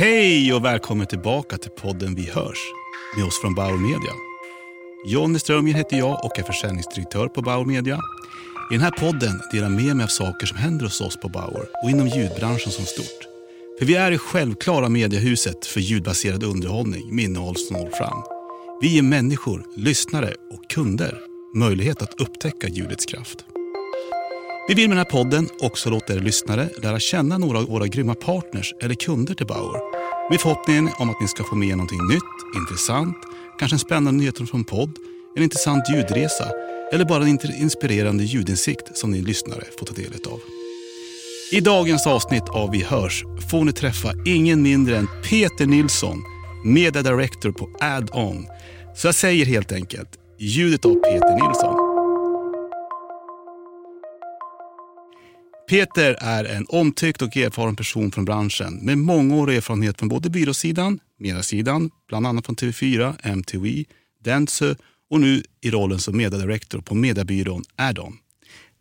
Hej och välkommen tillbaka till podden Vi hörs med oss från Bauer Media. Jonny Strömgren heter jag och är försäljningsdirektör på Bauer Media. I den här podden delar jag med mig av saker som händer hos oss på Bauer och inom ljudbranschen som stort. För vi är det självklara mediehuset för ljudbaserad underhållning med innehåll som når fram. Vi ger människor, lyssnare och kunder möjlighet att upptäcka ljudets kraft. Vi vill med den här podden också låta er lyssnare lära känna några av våra grymma partners eller kunder till Bauer. Med förhoppningen om att ni ska få med er någonting nytt, intressant, kanske en spännande nyhet från podd, en intressant ljudresa eller bara en inspirerande ljudinsikt som ni lyssnare får ta del av. I dagens avsnitt av Vi hörs får ni träffa ingen mindre än Peter Nilsson, Media Director på Add-On. Så jag säger helt enkelt, ljudet av Peter Nilsson. Peter är en omtyckt och erfaren person från branschen med mångårig erfarenhet från både byråsidan, mediasidan, bland annat från TV4, MTV, Dentsu och nu i rollen som mediadirektor på mediebyrån Addon.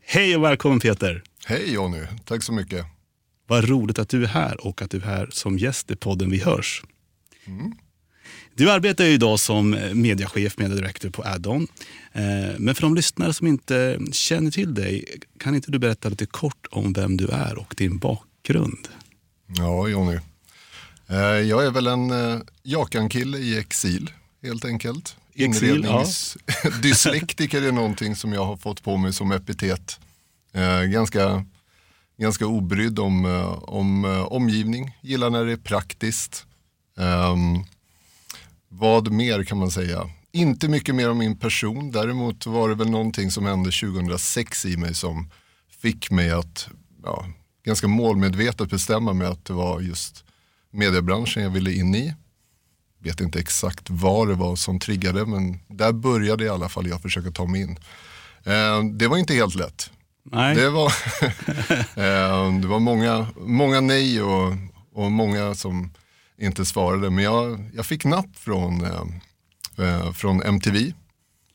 Hej och välkommen Peter! Hej Jonny, tack så mycket. Vad roligt att du är här och att du är här som gäst i podden Vi hörs. Mm. Du arbetar ju idag som mediachef, mediadirektor på Addon. Eh, men för de lyssnare som inte känner till dig, kan inte du berätta lite kort om vem du är och din bakgrund? Ja, Jonny. Eh, jag är väl en eh, Jakan-kille i exil, helt enkelt. Inredningsdyslektiker ja. är någonting som jag har fått på mig som epitet. Ganska, ganska obrydd om, om omgivning, gillar när det är praktiskt. Vad mer kan man säga? Inte mycket mer om min person, däremot var det väl någonting som hände 2006 i mig som fick mig att ja, ganska målmedvetet bestämma mig att det var just mediebranschen jag ville in i. Vet inte exakt vad det var som triggade men där började i alla fall jag försöka ta mig in. Eh, det var inte helt lätt. Nej. Det var, eh, det var många, många nej och, och många som inte svarade. Men jag, jag fick napp från, eh, eh från MTV.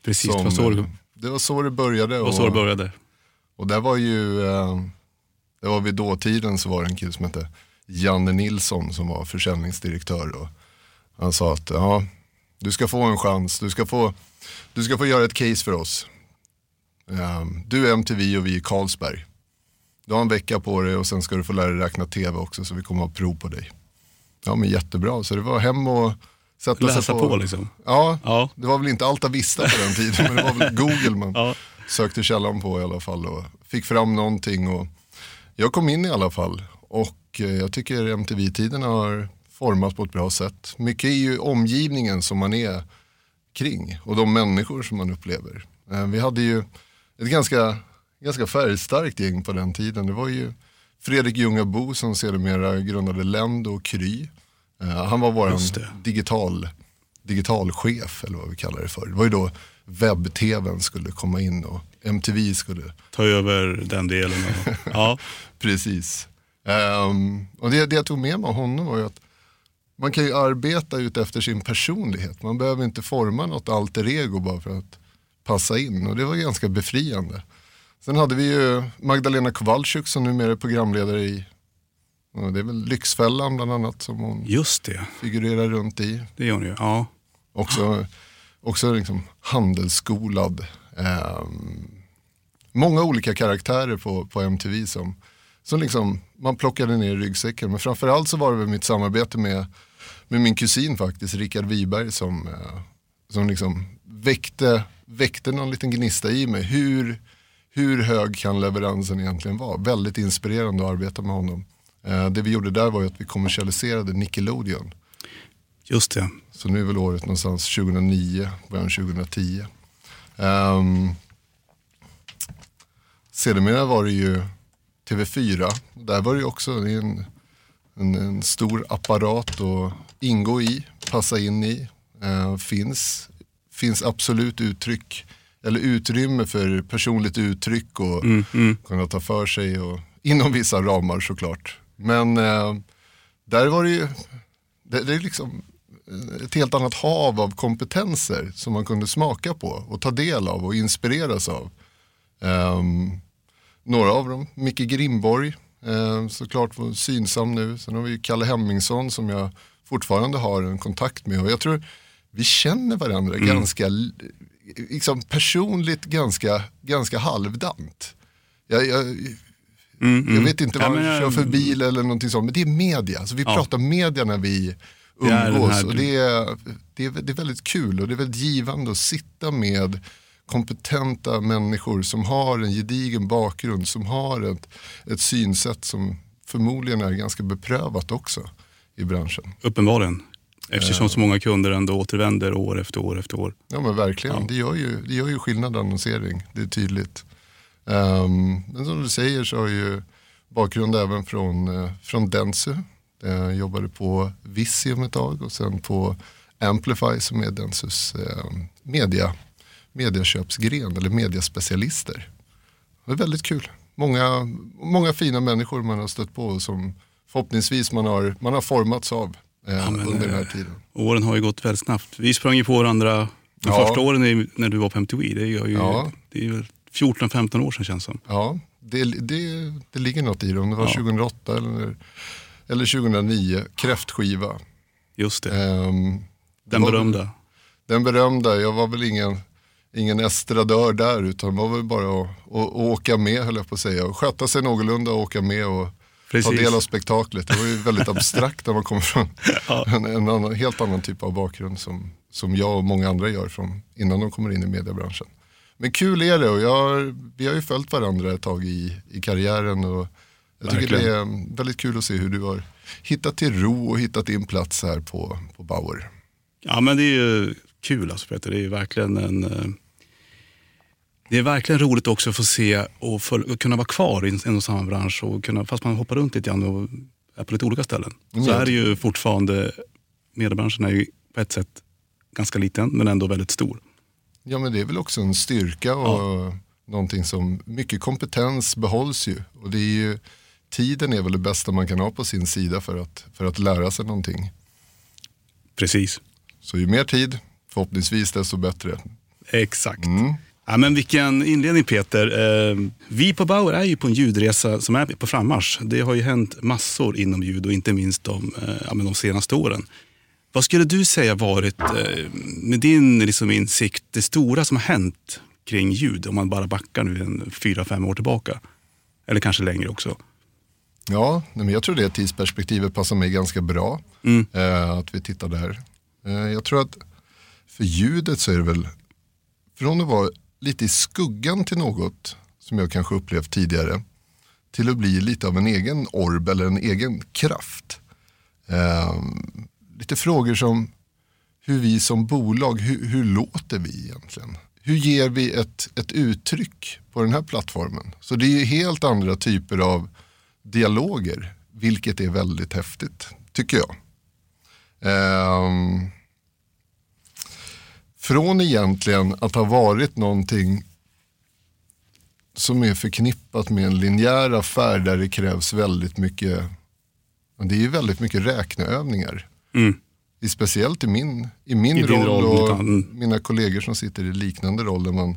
Precis, som, det, var så det, det var så det började. Och, så det började. Och där var ju, eh, det var vid dåtiden så var det en kille som hette Janne Nilsson som var försäljningsdirektör. Och han sa att ja, du ska få en chans, du ska få, du ska få göra ett case för oss. Um, du är MTV och vi är Carlsberg. Du har en vecka på dig och sen ska du få lära dig räkna tv också så vi kommer ha prov på dig. Ja men jättebra, så det var hem och sätta Läsa sig på. på liksom. ja, ja, det var väl inte Alta Vista på den tiden, men det var väl Google man ja. sökte källan på i alla fall och fick fram någonting. Och jag kom in i alla fall och eh, jag tycker MTV-tiden har formats på ett bra sätt. Mycket är ju omgivningen som man är kring och de människor som man upplever. Eh, vi hade ju ett ganska, ganska färgstarkt gäng på den tiden. Det var ju Fredrik Ljungabo som sedermera grundade Lend och Kry. Uh, han var vår digital, digitalchef eller vad vi kallar det för. Det var ju då webb-tvn skulle komma in och MTV skulle ta över den delen. ja. Precis. Um, och det, det jag tog med mig av honom var ju att man kan ju arbeta ut efter sin personlighet. Man behöver inte forma något alter ego bara för att passa in och det var ganska befriande. Sen hade vi ju Magdalena Kowalczyk som numera är programledare i det är väl Lyxfällan bland annat som hon Just det. figurerar runt i. Det gör hon ju, ja. Också, också liksom handelsskolad. Eh, många olika karaktärer på, på MTV som, som liksom, man plockade ner i ryggsäcken. Men framförallt så var det mitt samarbete med, med min kusin faktiskt, Rickard Wiberg som, eh, som liksom väckte, väckte någon liten gnista i mig. Hur, hur hög kan leveransen egentligen vara? Väldigt inspirerande att arbeta med honom. Eh, det vi gjorde där var att vi kommersialiserade Nickelodeon. Just det. Så nu är väl året någonstans 2009, början 2010. Um, sedermera var det ju TV4. Där var det ju också en, en, en stor apparat att ingå i, passa in i. Uh, finns, finns absolut uttryck eller utrymme för personligt uttryck och mm, mm. kunna ta för sig och, inom vissa ramar såklart. Men eh, där var det ju, det, det, är liksom ett helt annat hav av kompetenser som man kunde smaka på och ta del av och inspireras av. Um, några av dem, Micke Grimborg, Eh, såklart var synsam nu. Sen har vi Kalle Hemmingsson som jag fortfarande har en kontakt med. Och jag tror vi känner varandra mm. ganska, liksom personligt ganska, ganska halvdant. Jag, jag, mm, mm. jag vet inte vad ja, jag kör för bil eller någonting sånt, men det är media. Alltså vi ja. pratar media när vi umgås. och det är, det, är, det är väldigt kul och det är väldigt givande att sitta med kompetenta människor som har en gedigen bakgrund, som har ett, ett synsätt som förmodligen är ganska beprövat också i branschen. Uppenbarligen. Eftersom så många kunder ändå återvänder år efter år efter år. Ja men verkligen, ja. Det, gör ju, det gör ju skillnad annonsering, det är tydligt. Um, men som du säger så har ju bakgrund även från, uh, från Dentsu. Jag jobbade på Visium ett tag och sen på Amplify som är Dentsus uh, media, mediaköpsgren eller mediaspecialister. Det är väldigt kul. Många, många fina människor man har stött på som förhoppningsvis man har, man har formats av eh, ja, men, under den här tiden. Åren har ju gått väldigt snabbt. Vi sprang ju på varandra de ja. första åren när du var på MTV. Det är ju, ja. det är 14-15 år sedan känns det som. Ja, det, det, det ligger något i det. Om det var ja. 2008 eller, eller 2009, kräftskiva. Just det. Um, den berömda. Den berömda, jag var väl ingen, ingen estradör där utan det var väl bara att, att, att åka med höll jag på att säga. Och sköta sig någorlunda och åka med och Precis. ta del av spektaklet. Det var ju väldigt abstrakt när man kommer från ja. en, en annan, helt annan typ av bakgrund som, som jag och många andra gör från, innan de kommer in i mediebranschen. Men kul är det och jag, vi har ju följt varandra ett tag i, i karriären. Och jag tycker Verkligen. det är väldigt kul att se hur du har hittat till ro och hittat din plats här på, på Bauer. Ja men det är ju kul alltså Peter. Det är verkligen en eh, det är verkligen roligt också att få se och för, kunna vara kvar i en och samma bransch. Och kunna, fast man hoppar runt lite grann och är på lite olika ställen. Mm. Så är det ju fortfarande, mediebranschen är ju på ett sätt ganska liten men ändå väldigt stor. Ja men det är väl också en styrka och ja. någonting som, mycket kompetens behålls ju. Och det är ju, tiden är väl det bästa man kan ha på sin sida för att, för att lära sig någonting. Precis. Så ju mer tid, förhoppningsvis desto bättre. Exakt. Mm. Ja, men vilken inledning Peter. Eh, vi på Bauer är ju på en ljudresa som är på frammarsch. Det har ju hänt massor inom ljud och inte minst de, eh, ja, de senaste åren. Vad skulle du säga varit, eh, med din liksom, insikt, det stora som har hänt kring ljud? Om man bara backar nu en fyra, fem år tillbaka. Eller kanske längre också. Ja, men jag tror det tidsperspektivet passar mig ganska bra. Mm. att vi tittar där. jag tror att för ljudet så är det väl, från att vara lite i skuggan till något som jag kanske upplevt tidigare till att bli lite av en egen orb eller en egen kraft. Eh, lite frågor som hur vi som bolag, hur, hur, låter vi egentligen? Hur ger vi ett, ett uttryck på den här plattformen? Så det är ju helt andra typer av dialoger, vilket är väldigt häftigt, tycker jag. Eh, från egentligen att ha varit någonting som är förknippat med en linjär affär där det krävs väldigt mycket, det är väldigt mycket räkneövningar. Mm. Speciellt i min, i min I roll, roll, och mm. mina kollegor som sitter i liknande roll där man,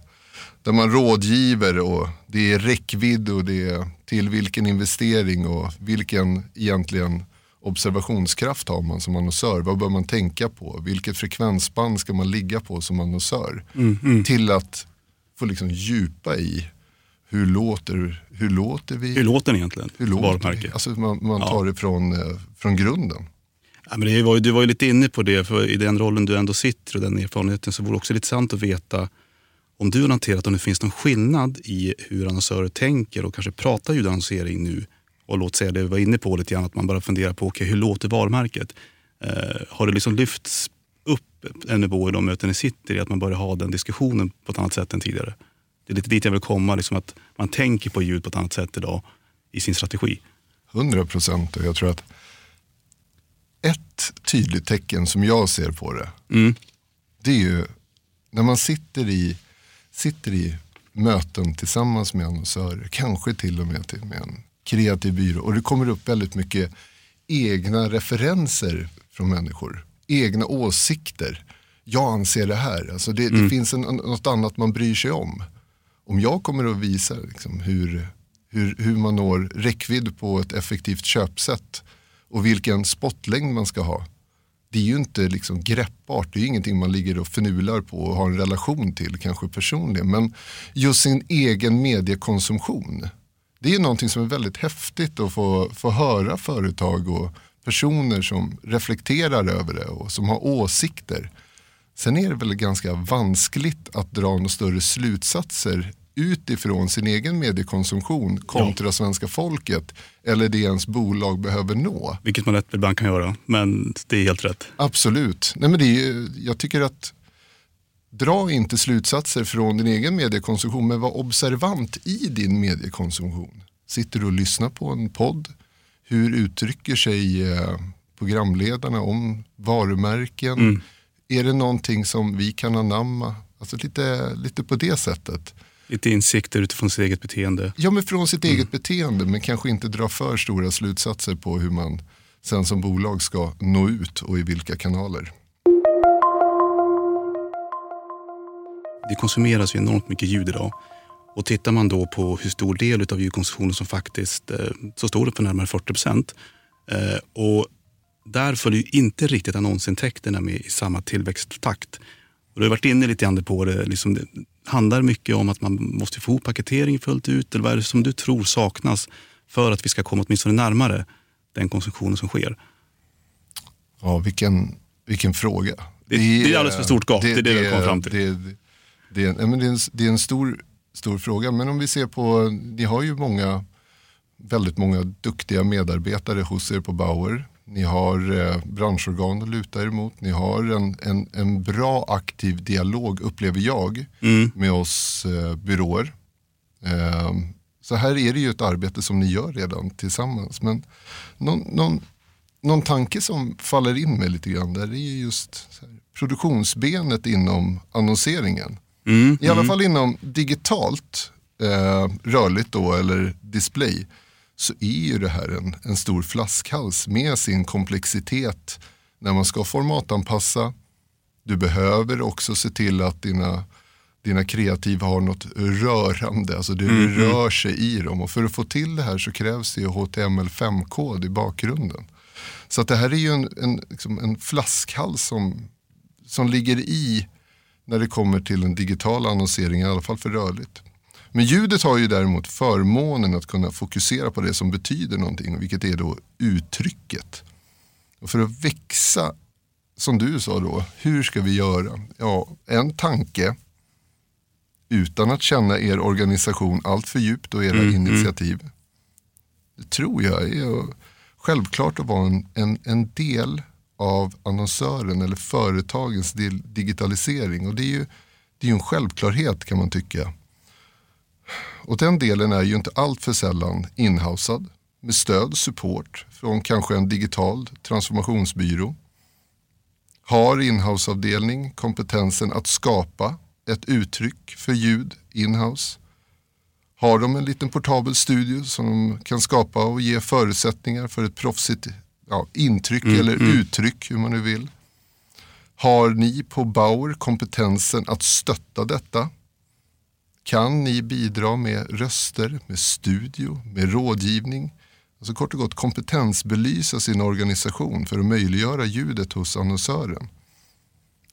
där man rådgiver och det är räckvidd och det är till vilken investering och vilken egentligen observationskraft har man som annonsör? Vad bör man tänka på? Vilket frekvensband ska man ligga på som annonsör? Mm, mm. Till att få liksom djupa i hur låter, hur låter vi? Hur låter den egentligen? Hur låter vi? Alltså man, man tar ja. det från, eh, från grunden. Ja, men det var, du var ju lite inne på det, för i den rollen du ändå sitter och den erfarenheten så vore det också lite sant att veta om du har noterat om det finns någon skillnad i hur annonsörer tänker och kanske pratar ljudannonsering nu och låt säga det vi var inne på lite grann, att man bara funderar på okay, hur låter varumärket? Eh, har det liksom lyfts upp en nivå i de möten ni sitter i, att man börjar ha den diskussionen på ett annat sätt än tidigare? Det är lite dit jag vill komma, liksom att man tänker på ljud på ett annat sätt idag i sin strategi. 100 procent och jag tror att ett tydligt tecken som jag ser på det, mm. det är ju när man sitter i, sitter i möten tillsammans med annonsörer, kanske till och med med en kreativ byrå och det kommer upp väldigt mycket egna referenser från människor. Egna åsikter. Jag anser det här. Alltså det, mm. det finns en, något annat man bryr sig om. Om jag kommer att visa liksom hur, hur, hur man når räckvidd på ett effektivt köpsätt och vilken spotlängd man ska ha. Det är ju inte liksom greppbart, det är ingenting man ligger och förnular på och har en relation till kanske personligen. Men just sin egen mediekonsumtion. Det är någonting som är väldigt häftigt att få, få höra företag och personer som reflekterar över det och som har åsikter. Sen är det väl ganska vanskligt att dra några större slutsatser utifrån sin egen mediekonsumtion kontra ja. svenska folket eller det ens bolag behöver nå. Vilket man lätt ibland kan göra, men det är helt rätt. Absolut. Nej, men det är, jag tycker att dra inte slutsatser från din egen mediekonsumtion men var observant i din mediekonsumtion. Sitter du och lyssnar på en podd? Hur uttrycker sig eh, programledarna om varumärken? Mm. Är det någonting som vi kan anamma? Alltså lite, lite på det sättet. Lite insikter utifrån sitt eget beteende. Ja, men från sitt mm. eget beteende. Men kanske inte dra för stora slutsatser på hur man sen som bolag ska nå ut och i vilka kanaler. Det konsumeras ju enormt mycket ljud idag. Och tittar man då på hur stor del av ljudkonsumtionen som faktiskt eh, så står det för närmare 40 procent. Eh, och där följer ju inte riktigt annonsintäkterna med i samma tillväxttakt. Och du har varit inne lite grann på det. Liksom det handlar mycket om att man måste få paketering fullt ut. Eller vad är det som du tror saknas för att vi ska komma åtminstone närmare den konsumtionen som sker? Ja, vilken, vilken fråga. Det, det, det är alldeles för stort gap, det, det är det, det jag kommer fram till. Det, det, det, är en, det är en stor, stor fråga, men om vi ser på, ni har ju många, väldigt många duktiga medarbetare hos er på Bauer. Ni har eh, branschorgan att luta er mot. Ni har en, en, en bra aktiv dialog, upplever jag, mm. med oss eh, byråer. Eh, så här är det ju ett arbete som ni gör redan tillsammans. Men någon, någon, någon tanke som faller in med lite grann där är just produktionsbenet inom annonseringen. Mm, I alla mm. fall inom digitalt, eh, rörligt då eller display så är ju det här en, en stor flaskhals med sin komplexitet när man ska formatanpassa. Du behöver också se till att dina, dina kreativa har något rörande, alltså det mm. rör sig i dem. Och för att få till det här så krävs det HTML5-kod i bakgrunden. Så att det här är ju en, en, liksom en flaskhals som, som ligger i när det kommer till en digital annonsering, i alla fall för rörligt. Men ljudet har ju däremot förmånen att kunna fokusera på det som betyder någonting, vilket är då uttrycket. Och för att växa, som du sa då, hur ska vi göra? Ja, en tanke utan att känna er organisation allt för djupt och era mm, mm. initiativ. Det tror jag är självklart att vara en, en, en del av annonsören eller företagens digitalisering. Och det är ju det är en självklarhet kan man tycka. Och den delen är ju inte alltför sällan inhousad med stöd och support från kanske en digital transformationsbyrå. Har inhouseavdelning kompetensen att skapa ett uttryck för ljud inhouse? Har de en liten portabel studio som de kan skapa och ge förutsättningar för ett proffsigt ja, intryck mm, eller mm. uttryck hur man nu vill? Har ni på Bauer kompetensen att stötta detta? Kan ni bidra med röster, med studio, med rådgivning? Alltså kort och gott kompetensbelysa sin organisation för att möjliggöra ljudet hos annonsören.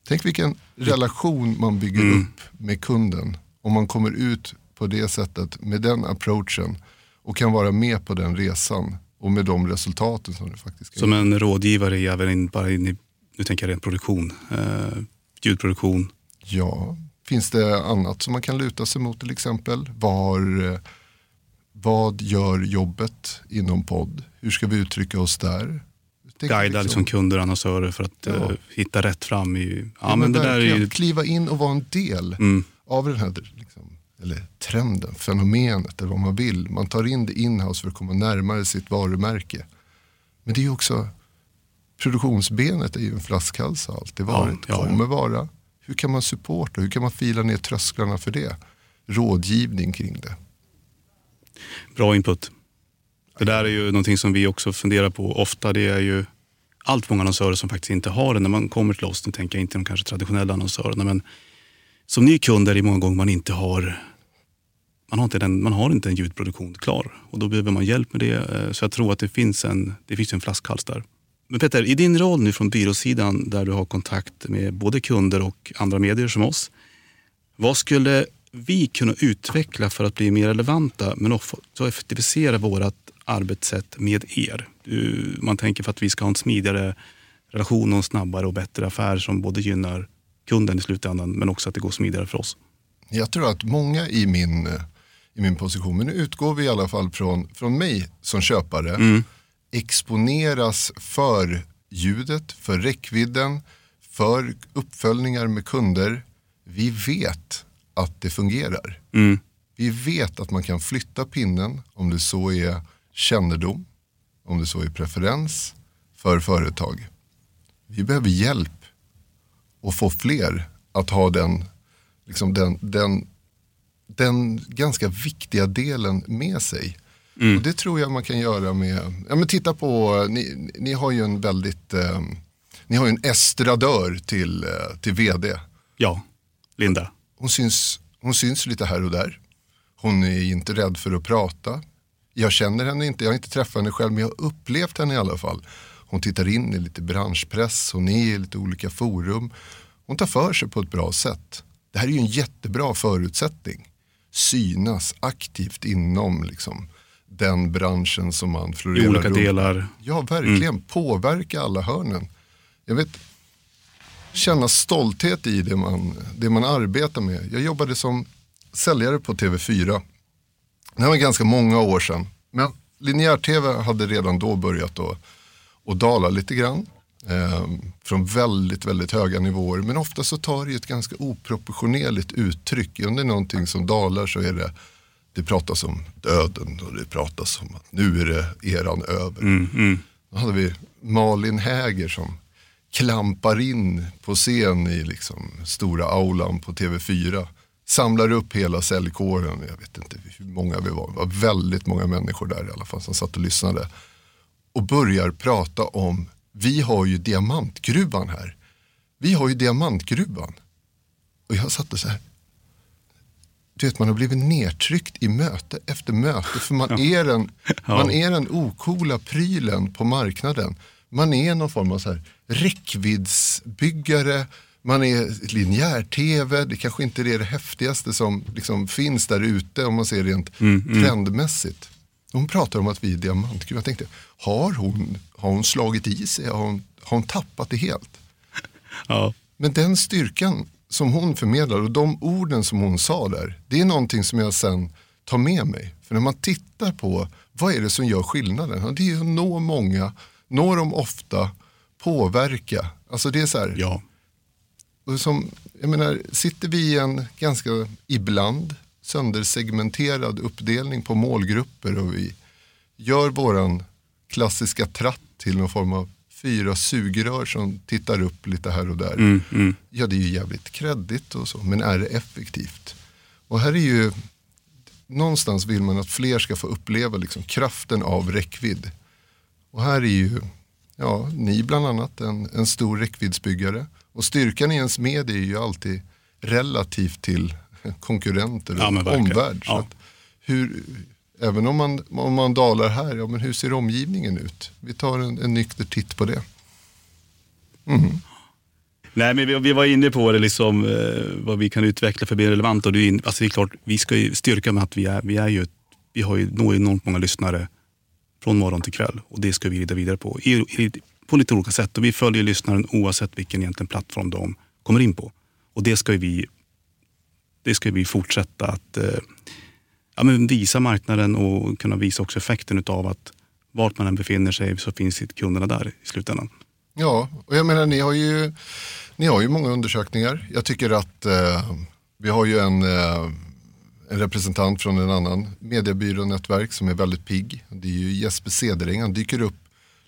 Tänk vilken relation man bygger mm. upp med kunden om man kommer ut på det sättet med den approachen och kan vara med på den resan och med de resultaten som det faktiskt Som en rådgivare i, även bara in i, nu tänker jag rent produktion, eh, ljudproduktion. Ja, Finns det annat som man kan luta sig mot till exempel? Var, vad gör jobbet inom podd? Hur ska vi uttrycka oss där? Guida liksom, liksom kunder och annonsörer för att ja. uh, hitta rätt fram. I, ja, ja, men det där är ju... Kliva in och vara en del mm. av den här liksom, eller trenden, fenomenet eller vad man vill. Man tar in det inhouse för att komma närmare sitt varumärke. Men det är ju också, produktionsbenet är ju en flaskhals har alltid varit, ja, kommer vara. Hur kan man supporta? Hur kan man fila ner trösklarna för det? Rådgivning kring det. Bra input. Det där är ju någonting som vi också funderar på ofta. Det är ju allt många annonsörer som faktiskt inte har det när man kommer till oss. Nu tänker jag inte de kanske traditionella annonsörerna men som ny kund är det många gånger man inte har man har, inte den, man har inte en ljudproduktion klar och då behöver man hjälp med det. Eh, så jag tror att det finns en, det finns en flaskhals där. Men Peter, i din roll nu från byråsidan där du har kontakt med både kunder och andra medier som oss. Vad skulle vi kunna utveckla för att bli mer relevanta men också effektivisera vårt arbetssätt med er? Man tänker för att vi ska ha en smidigare relation och en snabbare och bättre affär som både gynnar kunden i slutändan men också att det går smidigare för oss. Jag tror att många i min, eh, i min position, men nu utgår vi i alla fall från, från mig som köpare, mm. exponeras för ljudet, för räckvidden, för uppföljningar med kunder. Vi vet att det fungerar. Mm. Vi vet att man kan flytta pinnen om det så är kännedom, om det så är preferens för företag. Vi behöver hjälp och få fler att ha den, liksom den, den, den ganska viktiga delen med sig. Mm. Och det tror jag man kan göra med, ja men titta på, ni, ni har ju en väldigt, eh, ni har ju en estradör till, eh, till vd. Ja, Linda. Hon syns, hon syns lite här och där. Hon är inte rädd för att prata. Jag känner henne inte, jag har inte träffat henne själv men jag har upplevt henne i alla fall. Hon tittar in i lite branschpress, hon är i lite olika forum. Hon tar för sig på ett bra sätt. Det här är ju en jättebra förutsättning. Synas aktivt inom liksom, den branschen som man florerar I olika runt. delar. Ja, verkligen. Mm. Påverka alla hörnen. Jag vet, känna stolthet i det man, det man arbetar med. Jag jobbade som säljare på TV4. Det var ganska många år sedan. Men linjär-tv hade redan då börjat att, att dala lite grann. Eh, från väldigt, väldigt höga nivåer. Men ofta så tar det ett ganska oproportionerligt uttryck. Om det är någonting som dalar så är det, det pratas om döden och det pratas om att nu är det eran över. Mm, mm. Då hade vi Malin Häger som klampar in på scen i liksom stora aulan på TV4. Samlar upp hela säljkåren, jag vet inte hur många vi var, det var väldigt många människor där i alla fall som satt och lyssnade. Och börjar prata om vi har ju diamantgruvan här. Vi har ju diamantgruvan. Och jag satt och så här. Du vet man har blivit nedtryckt i möte efter möte för man, är, den, man är den okola prylen på marknaden. Man är någon form av så här räckviddsbyggare, man är linjär-tv, det kanske inte är det häftigaste som liksom finns där ute om man ser rent mm, mm. trendmässigt. Hon pratar om att vi är diamantgruva. Jag tänkte, har hon, har hon slagit i sig? Har hon, har hon tappat det helt? Ja. Men den styrkan som hon förmedlar och de orden som hon sa där, det är någonting som jag sen tar med mig. För när man tittar på vad är det som gör skillnaden? Det är att nå många, nå dem ofta, påverka. Alltså det är så här, ja. som, jag menar, sitter vi i en ganska, ibland, söndersegmenterad uppdelning på målgrupper och vi gör våran klassiska tratt till någon form av fyra sugrör som tittar upp lite här och där. Mm, mm. Ja, det är ju jävligt kreddigt och så, men är det effektivt? Och här är ju, någonstans vill man att fler ska få uppleva liksom kraften av räckvidd. Och här är ju, ja, ni bland annat en, en stor räckviddsbyggare. Och styrkan i ens med är ju alltid relativt till konkurrenter och ja, omvärld. Ja. hur, även om man, om man dalar här, ja, men hur ser omgivningen ut? Vi tar en, en nykter titt på det. Mm. Nej, men vi, vi, var inne på det, liksom, eh, vad vi kan utveckla för att bli relevant. Och det, är, alltså det är klart, vi ska ju styrka med att vi, är, vi, är ju, vi har ju når enormt många lyssnare från morgon till kväll. Och det ska vi rida vidare på, i, i, på lite olika sätt. Och vi följer lyssnaren oavsett vilken egentligen plattform de kommer in på. Och det ska vi det ska vi fortsätta att eh, ja, men visa marknaden och kunna visa också effekten av att vart man än befinner sig så finns kunderna där i slutändan. Ja, och jag menar ni har ju, ni har ju många undersökningar. Jag tycker att eh, vi har ju en, eh, en representant från en annan mediebyrånätverk som är väldigt pigg. Det är ju Jesper Cedereng, han dyker upp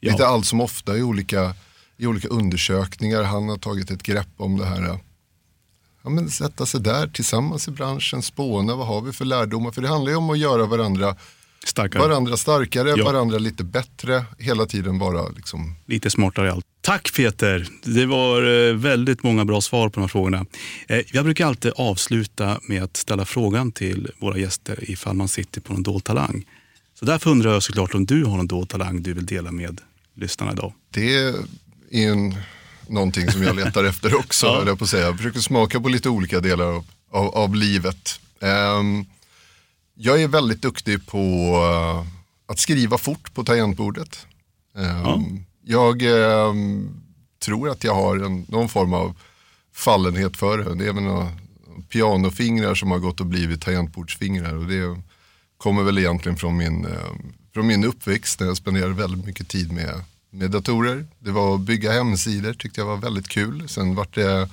ja. lite allt som ofta i olika, i olika undersökningar. Han har tagit ett grepp om det här ja, men sätta sig där tillsammans i branschen, spåna, vad har vi för lärdomar? För det handlar ju om att göra varandra Starkare. varandra starkare, Ja. varandra lite bättre, hela tiden vara liksom Lite smartare i allt. Tack Peter! Det var eh, väldigt många bra svar på de här frågorna. Eh, Jag brukar alltid avsluta med att ställa frågan till våra gäster ifall man sitter på någon dold talang. Så därför undrar jag såklart om du har någon dold talang du vill dela med lyssnarna idag. Det är en, någonting som jag letar efter också, Ja. jag på att säga. Jag försöker smaka på lite olika delar av, av, av livet. Ehm, jag är väldigt duktig på eh, att skriva fort på tangentbordet. Ehm, Ja. Jag ehm, tror att jag har en, någon form av fallenhet för det. Det är väl några pianofingrar som har gått och blivit tangentbordsfingrar. Och det kommer väl egentligen från min, från min uppväxt där jag spenderade väldigt mycket tid med, med datorer. Det var att bygga hemsidor, tyckte jag var väldigt kul. Sen vart det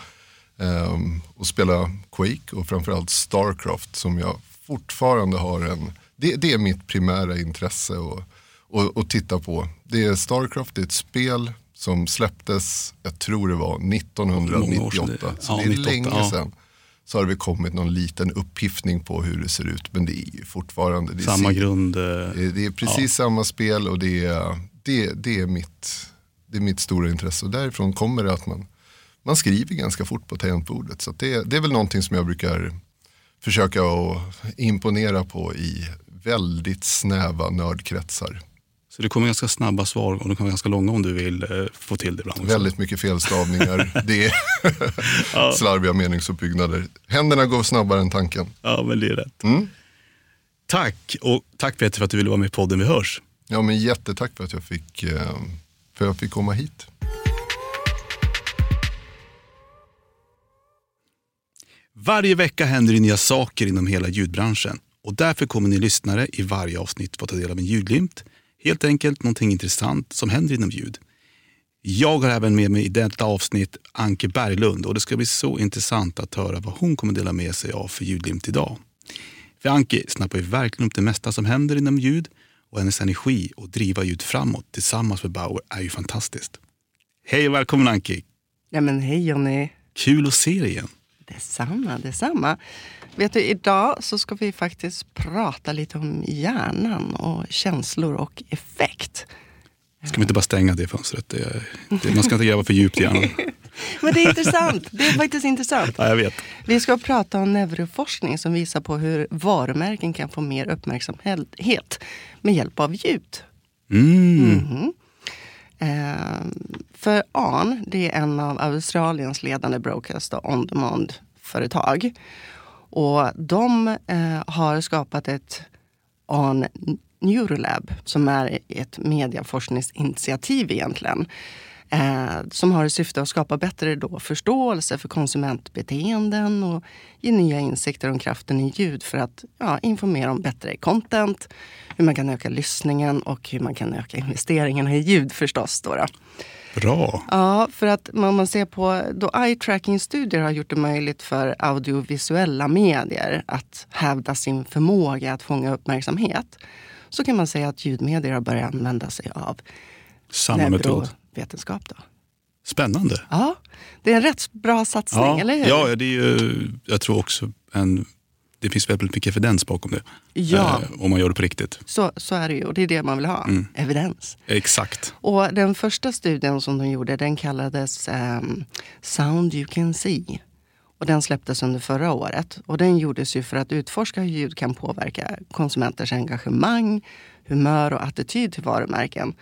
eh, att spela Quake och framförallt Starcraft som jag fortfarande har en, det, det är mitt primära intresse att och, och titta på. Det är Starcraft, det är ett spel som släpptes, jag tror det var Många år 1998. sedan. Så Ja, det är 98, länge ja. sedan. Så har det kommit någon liten upphiftning på hur det ser ut. Men det är ju fortfarande, det är, Samma grund. eh, det, det är precis samma spel och det är, det, det, är mitt, det är mitt stora intresse. Och därifrån kommer det att man, man skriver ganska fort på tangentbordet. Så det, det är väl någonting som jag brukar försöka att imponera på i väldigt snäva nördkretsar. Så det kommer ganska snabba svar och de kan vara ganska långa om du vill eh, få till det ibland. också. Väldigt mycket felstavningar, det är Ja. slarviga meningsuppbyggnader. Händerna går snabbare än tanken. Ja, men det är rätt. Mm. Tack! Och tack Peter för att du ville vara med i podden Vi hörs. Ja, men jättetack för att jag fick, eh, för att jag fick komma hit. Varje vecka händer det nya saker inom hela ljudbranschen och därför kommer ni lyssnare i varje avsnitt få ta del av en ljudglimt. Helt enkelt någonting intressant som händer inom ljud. Jag har även med mig i detta avsnitt Anke Berglund och det ska bli så intressant att höra vad hon kommer dela med sig av för ljudglimt idag. För Anke snappar ju verkligen upp det mesta som händer inom ljud och hennes energi att driva ljud framåt tillsammans med Bauer är ju fantastiskt. Hej och välkommen Anke! Ja, men hej Jonny. Kul att se dig igen. Detsamma, detsamma. Vet du, idag så ska vi faktiskt prata lite om hjärnan och känslor och effekt. Ska vi inte bara stänga det fönstret? Det, det, man ska inte gräva för djupt i hjärnan. Men det är intressant. Det är faktiskt intressant. Ja, jag vet. Vi ska prata om neuroforskning som visar på hur varumärken kan få mer uppmärksamhet med hjälp av ljud. Mm. Eh, för ARN, det är en av Australiens ledande broadcast och on-demand-företag. Och de eh, har skapat ett ARN Neurolab som är ett medieforskningsinitiativ egentligen. Eh, som har i syfte att skapa bättre då förståelse för konsumentbeteenden och ge nya insikter om kraften i ljud för att ja, informera om bättre content, hur man kan öka lyssningen och hur man kan öka investeringarna i ljud förstås. Då, då. Bra. Ja, för att om man ser på då eye tracking-studier har gjort det möjligt för audiovisuella medier att hävda sin förmåga att fånga uppmärksamhet så kan man säga att ljudmedier har börjat använda sig av Samma metod. Då. Spännande. Ja, det är en rätt bra satsning, Ja, eller hur? ja det är ju, jag tror också en, det finns väldigt mycket evidens bakom det. Ja. Eh, om man gör det på riktigt. Så, så är det ju och det är det man vill ha, Mm. evidens. Exakt. Och den första studien som de gjorde den kallades ehm, Sound You Can See. Och den släpptes under förra året. Och den gjordes ju för att utforska hur ljud kan påverka konsumenters engagemang, humör och attityd till varumärken.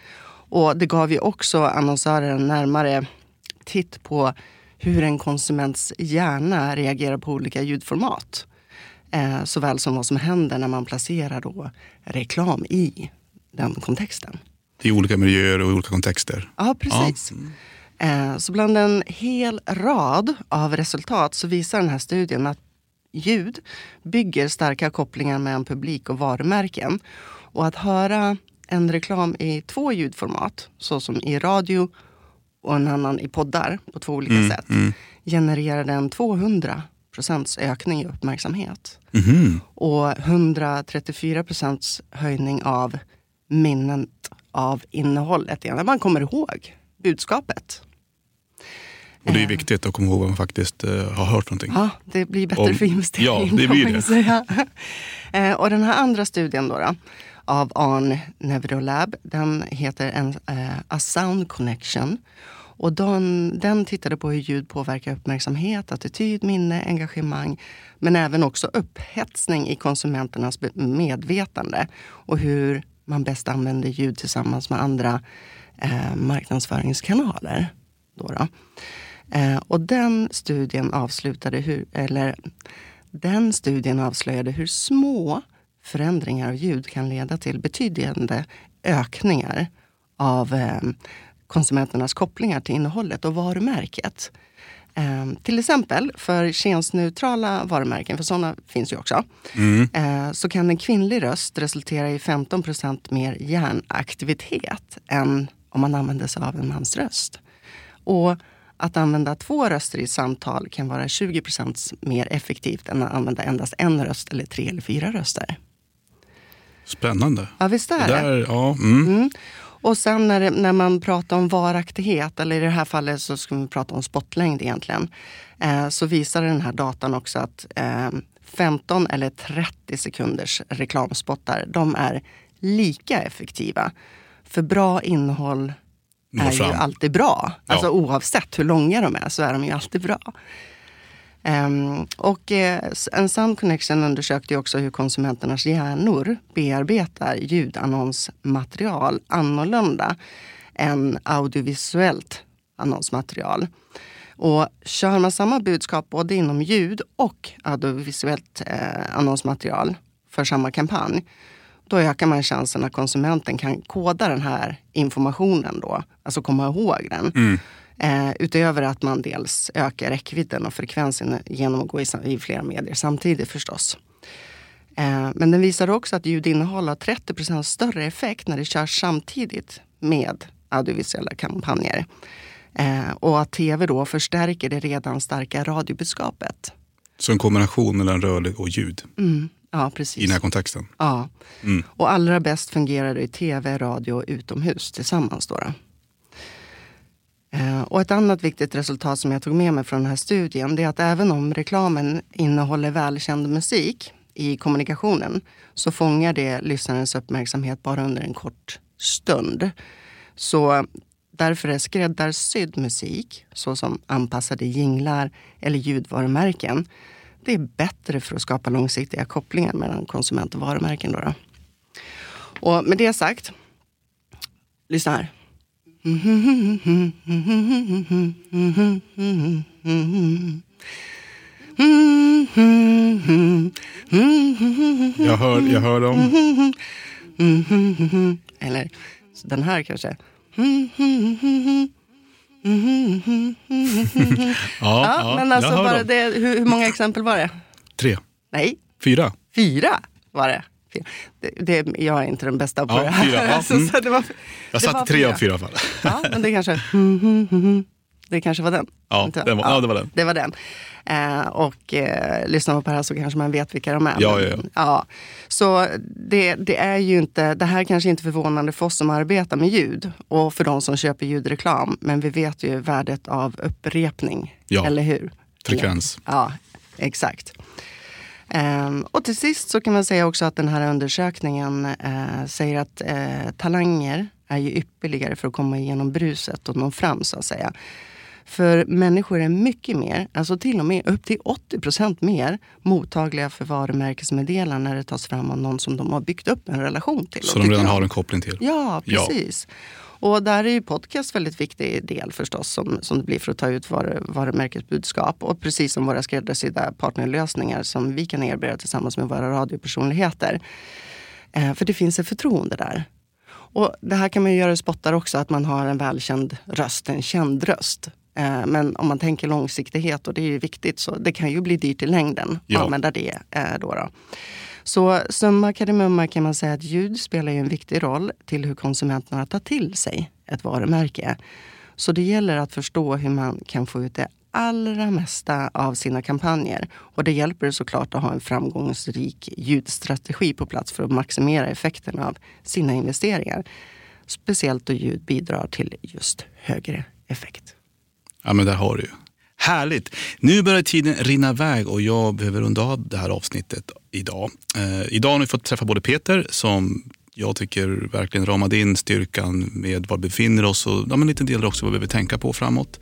Och det gav ju också annonsörer en närmare titt på hur en konsuments hjärna reagerar på olika ljudformat. Eh, såväl som vad som händer när man placerar då reklam i den kontexten. I olika miljöer och olika kontexter. Ja, precis. Eh, Så bland en hel rad av resultat så visar den här studien att ljud bygger starka kopplingar mellan publik och varumärken. Och att höra en reklam i två ljudformat, såsom i radio och en annan i poddar på två olika sätt, genererar den 200 procents ökning i uppmärksamhet. Mhm. Och 134 procents höjning av minnet av innehållet. När man kommer ihåg budskapet. Och det är viktigt att komma ihåg vad man faktiskt uh, har hört någonting. Ja, det blir bättre Om, för investeringen. Ja, det blir det. Säga. uh, och den här andra studien då, då av ARN Neurolab, den heter en, A Sound Connection. Och den, den tittade på hur ljud påverkar uppmärksamhet, attityd, minne, engagemang men även upp upphetsning i konsumenternas medvetande och hur man bäst använder ljud tillsammans med andra eh, marknadsföringskanaler. Då, då. Eh, och den studien avslutade hur, eller den studien avslöjade hur små förändringar av ljud kan leda till betydande ökningar av eh, konsumenternas kopplingar till innehållet och varumärket. Eh, till exempel för könsneutrala varumärken, för sådana finns ju också, mm. eh, så kan en kvinnlig röst resultera i 15% mer hjärnaktivitet än om man använder sig av en mans röst. Och att använda två röster i ett samtal kan vara 20% mer effektivt än att använda endast en röst eller tre eller fyra röster. Spännande. Ja, visst är det. Där, ja, mm. Mm. Och sen när, det, när man pratar om varaktighet, eller i det här fallet så ska vi prata om spottlängd egentligen, eh, så visar den här datan också att eh, 15 eller 30 sekunders reklamspottar, de är lika effektiva. För bra innehåll är ju alltid bra. Alltså ja. oavsett hur långa de är så är de ju alltid bra. Um, och uh, en Sound Connection undersökte också hur konsumenternas hjärnor bearbetar ljudannonsmaterial annorlunda än audiovisuellt annonsmaterial. Och kör man samma budskap både inom ljud och audiovisuellt eh, annonsmaterial för samma kampanj, då ökar man chansen att konsumenten kan koda den här informationen då, alltså komma ihåg den. Mm. Eh, utöver att man dels ökar räckvidden och frekvensen genom att gå i, i flera medier samtidigt förstås. Eh, men den visar också att ljudinnehåll har 30% större effekt när det körs samtidigt med audiovisuella kampanjer. Eh, och att tv då förstärker det redan starka radiobudskapet. Så en kombination mellan rörlig och ljud? Mm. Ja, precis. I den här kontexten? Ja. Mm. Och allra bäst fungerar det i tv, radio och utomhus tillsammans. Då, då. Eh, och ett annat viktigt resultat som jag tog med mig från den här studien det är att även om reklamen innehåller välkänd musik i kommunikationen så fångar det lyssnarens uppmärksamhet bara under en kort stund. Så därför är skräddarsydd musik, såsom anpassade jinglar eller ljudvarumärken, det är bättre för att skapa långsiktiga kopplingar mellan konsument och varumärken. Då, då. Och med det sagt, lyssna här. Jag hör, jag hör dem. Eller den här kanske. ja, ja, men alltså bara det, hur, hur många exempel var det? Tre. Nej. Fyra. Fyra var det. Det, det, jag är inte den bästa på ja, det här. Fyra, ja. så, så det var, jag satte tre av fyra fall. ja, men det kanske, det kanske var den. Ja, den var, ja, det var den. Det var den. Eh, och eh, lyssnar man på det här så kanske man vet vilka de är. Ja, ja, ja. ja. Så det, det, är ju inte, det här kanske inte är förvånande för oss som arbetar med ljud och för de som köper ljudreklam. Men vi vet ju värdet av upprepning, ja. eller hur? Frekvens. Ja, exakt. Um, och till sist så kan man säga också att den här undersökningen uh, säger att uh, talanger är ju ypperligare för att komma igenom bruset och nå fram så att säga. För människor är mycket mer, alltså till och med upp till 80 procent mer mottagliga för varumärkesmeddelanden när det tas fram av någon som de har byggt upp en relation till. Så de redan har en koppling till? Ja, precis. Ja. Och där är ju podcast väldigt viktig del förstås som, som det blir för att ta ut var, varumärkesbudskap. Och precis som våra skräddarsydda partnerlösningar som vi kan erbjuda tillsammans med våra radiopersonligheter. Eh, för det finns ett förtroende där. Och det här kan man ju göra i spottar också, att man har en välkänd röst, en känd röst. Eh, men om man tänker långsiktighet, och det är ju viktigt, så det kan ju bli dyrt i längden att ja. använda det. Eh, då, då. Så summa kardemumma kan man säga att ljud spelar en viktig roll till hur konsumenterna tar till sig ett varumärke. Så det gäller att förstå hur man kan få ut det allra mesta av sina kampanjer. Och det hjälper såklart att ha en framgångsrik ljudstrategi på plats för att maximera effekten av sina investeringar. Speciellt då ljud bidrar till just högre effekt. Ja, men där har du ju. Härligt! Nu börjar tiden rinna iväg och jag behöver runda av det här avsnittet idag. Eh, idag har ni fått träffa både Peter som jag tycker verkligen ramade in styrkan med var vi befinner oss och ja, men lite delar också vad vi behöver tänka på framåt.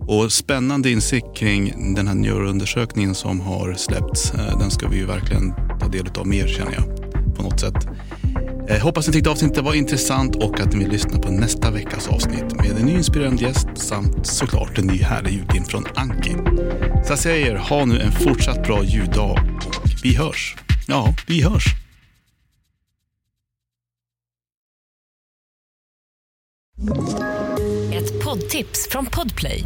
Och spännande insikt kring den här neuroundersökningen som har släppts. Eh, den ska vi ju verkligen ta del av mer känner jag på något sätt. Eh, hoppas ni tyckte avsnittet var intressant och att ni vill lyssna på nästa veckas avsnitt med en ny inspirerande gäst samt såklart en ny härlig ljudfilm från Anki. Så jag säger, ha nu en fortsatt bra ljuddag och vi hörs. Ja, vi hörs. Ett poddtips från Podplay.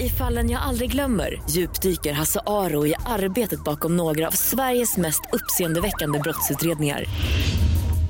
I fallen jag aldrig glömmer djupdyker Hasse Aro i arbetet bakom några av Sveriges mest uppseendeväckande brottsutredningar